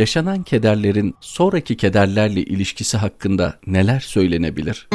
yaşanan kederlerin sonraki kederlerle ilişkisi hakkında neler söylenebilir?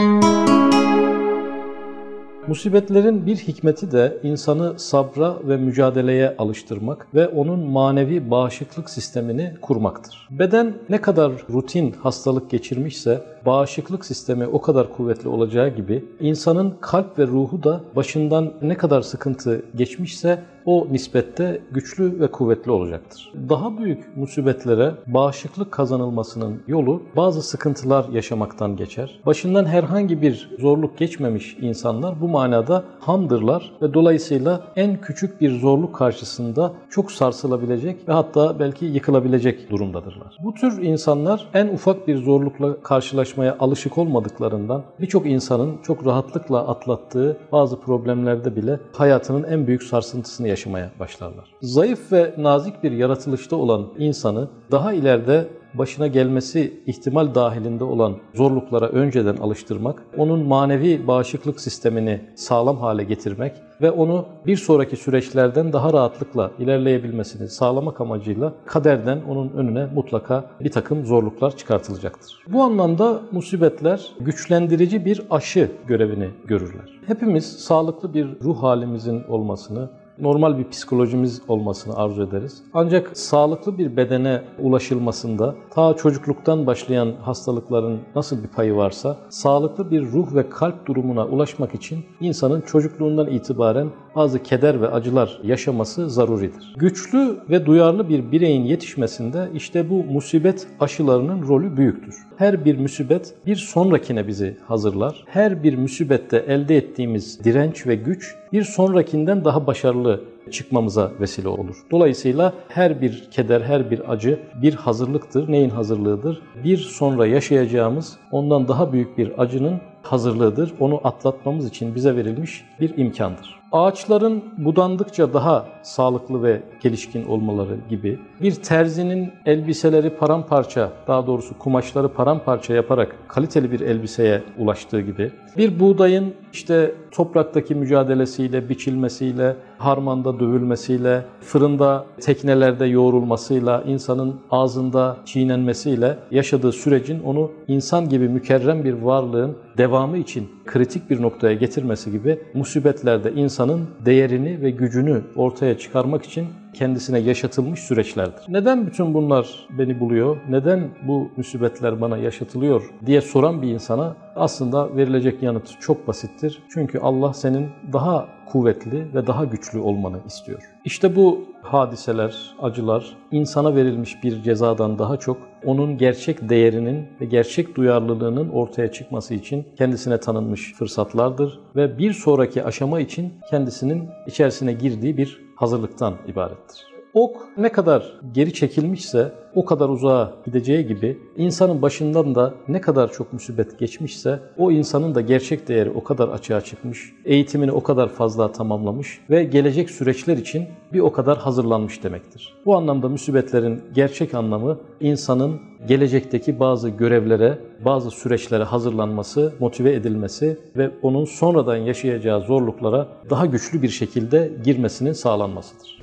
Musibetlerin bir hikmeti de insanı sabra ve mücadeleye alıştırmak ve onun manevi bağışıklık sistemini kurmaktır. Beden ne kadar rutin hastalık geçirmişse bağışıklık sistemi o kadar kuvvetli olacağı gibi insanın kalp ve ruhu da başından ne kadar sıkıntı geçmişse o nispette güçlü ve kuvvetli olacaktır. Daha büyük musibetlere bağışıklık kazanılmasının yolu bazı sıkıntılar yaşamaktan geçer. Başından herhangi bir zorluk geçmemiş insanlar bu manada hamdırlar ve dolayısıyla en küçük bir zorluk karşısında çok sarsılabilecek ve hatta belki yıkılabilecek durumdadırlar. Bu tür insanlar en ufak bir zorlukla karşılaşmaya alışık olmadıklarından birçok insanın çok rahatlıkla atlattığı bazı problemlerde bile hayatının en büyük sarsıntısını yaşamaya başlarlar. Zayıf ve nazik bir yaratılışta olan insanı daha ileride başına gelmesi ihtimal dahilinde olan zorluklara önceden alıştırmak, onun manevi bağışıklık sistemini sağlam hale getirmek ve onu bir sonraki süreçlerden daha rahatlıkla ilerleyebilmesini sağlamak amacıyla kaderden onun önüne mutlaka bir takım zorluklar çıkartılacaktır. Bu anlamda musibetler güçlendirici bir aşı görevini görürler. Hepimiz sağlıklı bir ruh halimizin olmasını, normal bir psikolojimiz olmasını arzu ederiz. Ancak sağlıklı bir bedene ulaşılmasında ta çocukluktan başlayan hastalıkların nasıl bir payı varsa sağlıklı bir ruh ve kalp durumuna ulaşmak için insanın çocukluğundan itibaren bazı keder ve acılar yaşaması zaruridir. Güçlü ve duyarlı bir bireyin yetişmesinde işte bu musibet aşılarının rolü büyüktür. Her bir musibet bir sonrakine bizi hazırlar. Her bir musibette elde ettiğimiz direnç ve güç bir sonrakinden daha başarılı çıkmamıza vesile olur. Dolayısıyla her bir keder, her bir acı bir hazırlıktır. Neyin hazırlığıdır? Bir sonra yaşayacağımız ondan daha büyük bir acının hazırlığıdır. Onu atlatmamız için bize verilmiş bir imkandır. Ağaçların budandıkça daha sağlıklı ve gelişkin olmaları gibi bir terzinin elbiseleri paramparça, daha doğrusu kumaşları paramparça yaparak kaliteli bir elbiseye ulaştığı gibi bir buğdayın işte topraktaki mücadelesiyle, biçilmesiyle, harmanda dövülmesiyle, fırında, teknelerde yoğrulmasıyla, insanın ağzında çiğnenmesiyle yaşadığı sürecin onu insan gibi mükerrem bir varlığın devamı için kritik bir noktaya getirmesi gibi musibetlerde insanın değerini ve gücünü ortaya çıkarmak için kendisine yaşatılmış süreçlerdir. Neden bütün bunlar beni buluyor? Neden bu musibetler bana yaşatılıyor diye soran bir insana aslında verilecek yanıt çok basittir. Çünkü Allah senin daha kuvvetli ve daha güçlü olmanı istiyor. İşte bu hadiseler, acılar insana verilmiş bir cezadan daha çok onun gerçek değerinin ve gerçek duyarlılığının ortaya çıkması için kendisine tanınmış fırsatlardır ve bir sonraki aşama için kendisinin içerisine girdiği bir hazırlıktan ibarettir. Ok ne kadar geri çekilmişse o kadar uzağa gideceği gibi insanın başından da ne kadar çok musibet geçmişse o insanın da gerçek değeri o kadar açığa çıkmış, eğitimini o kadar fazla tamamlamış ve gelecek süreçler için bir o kadar hazırlanmış demektir. Bu anlamda musibetlerin gerçek anlamı insanın gelecekteki bazı görevlere, bazı süreçlere hazırlanması, motive edilmesi ve onun sonradan yaşayacağı zorluklara daha güçlü bir şekilde girmesinin sağlanmasıdır.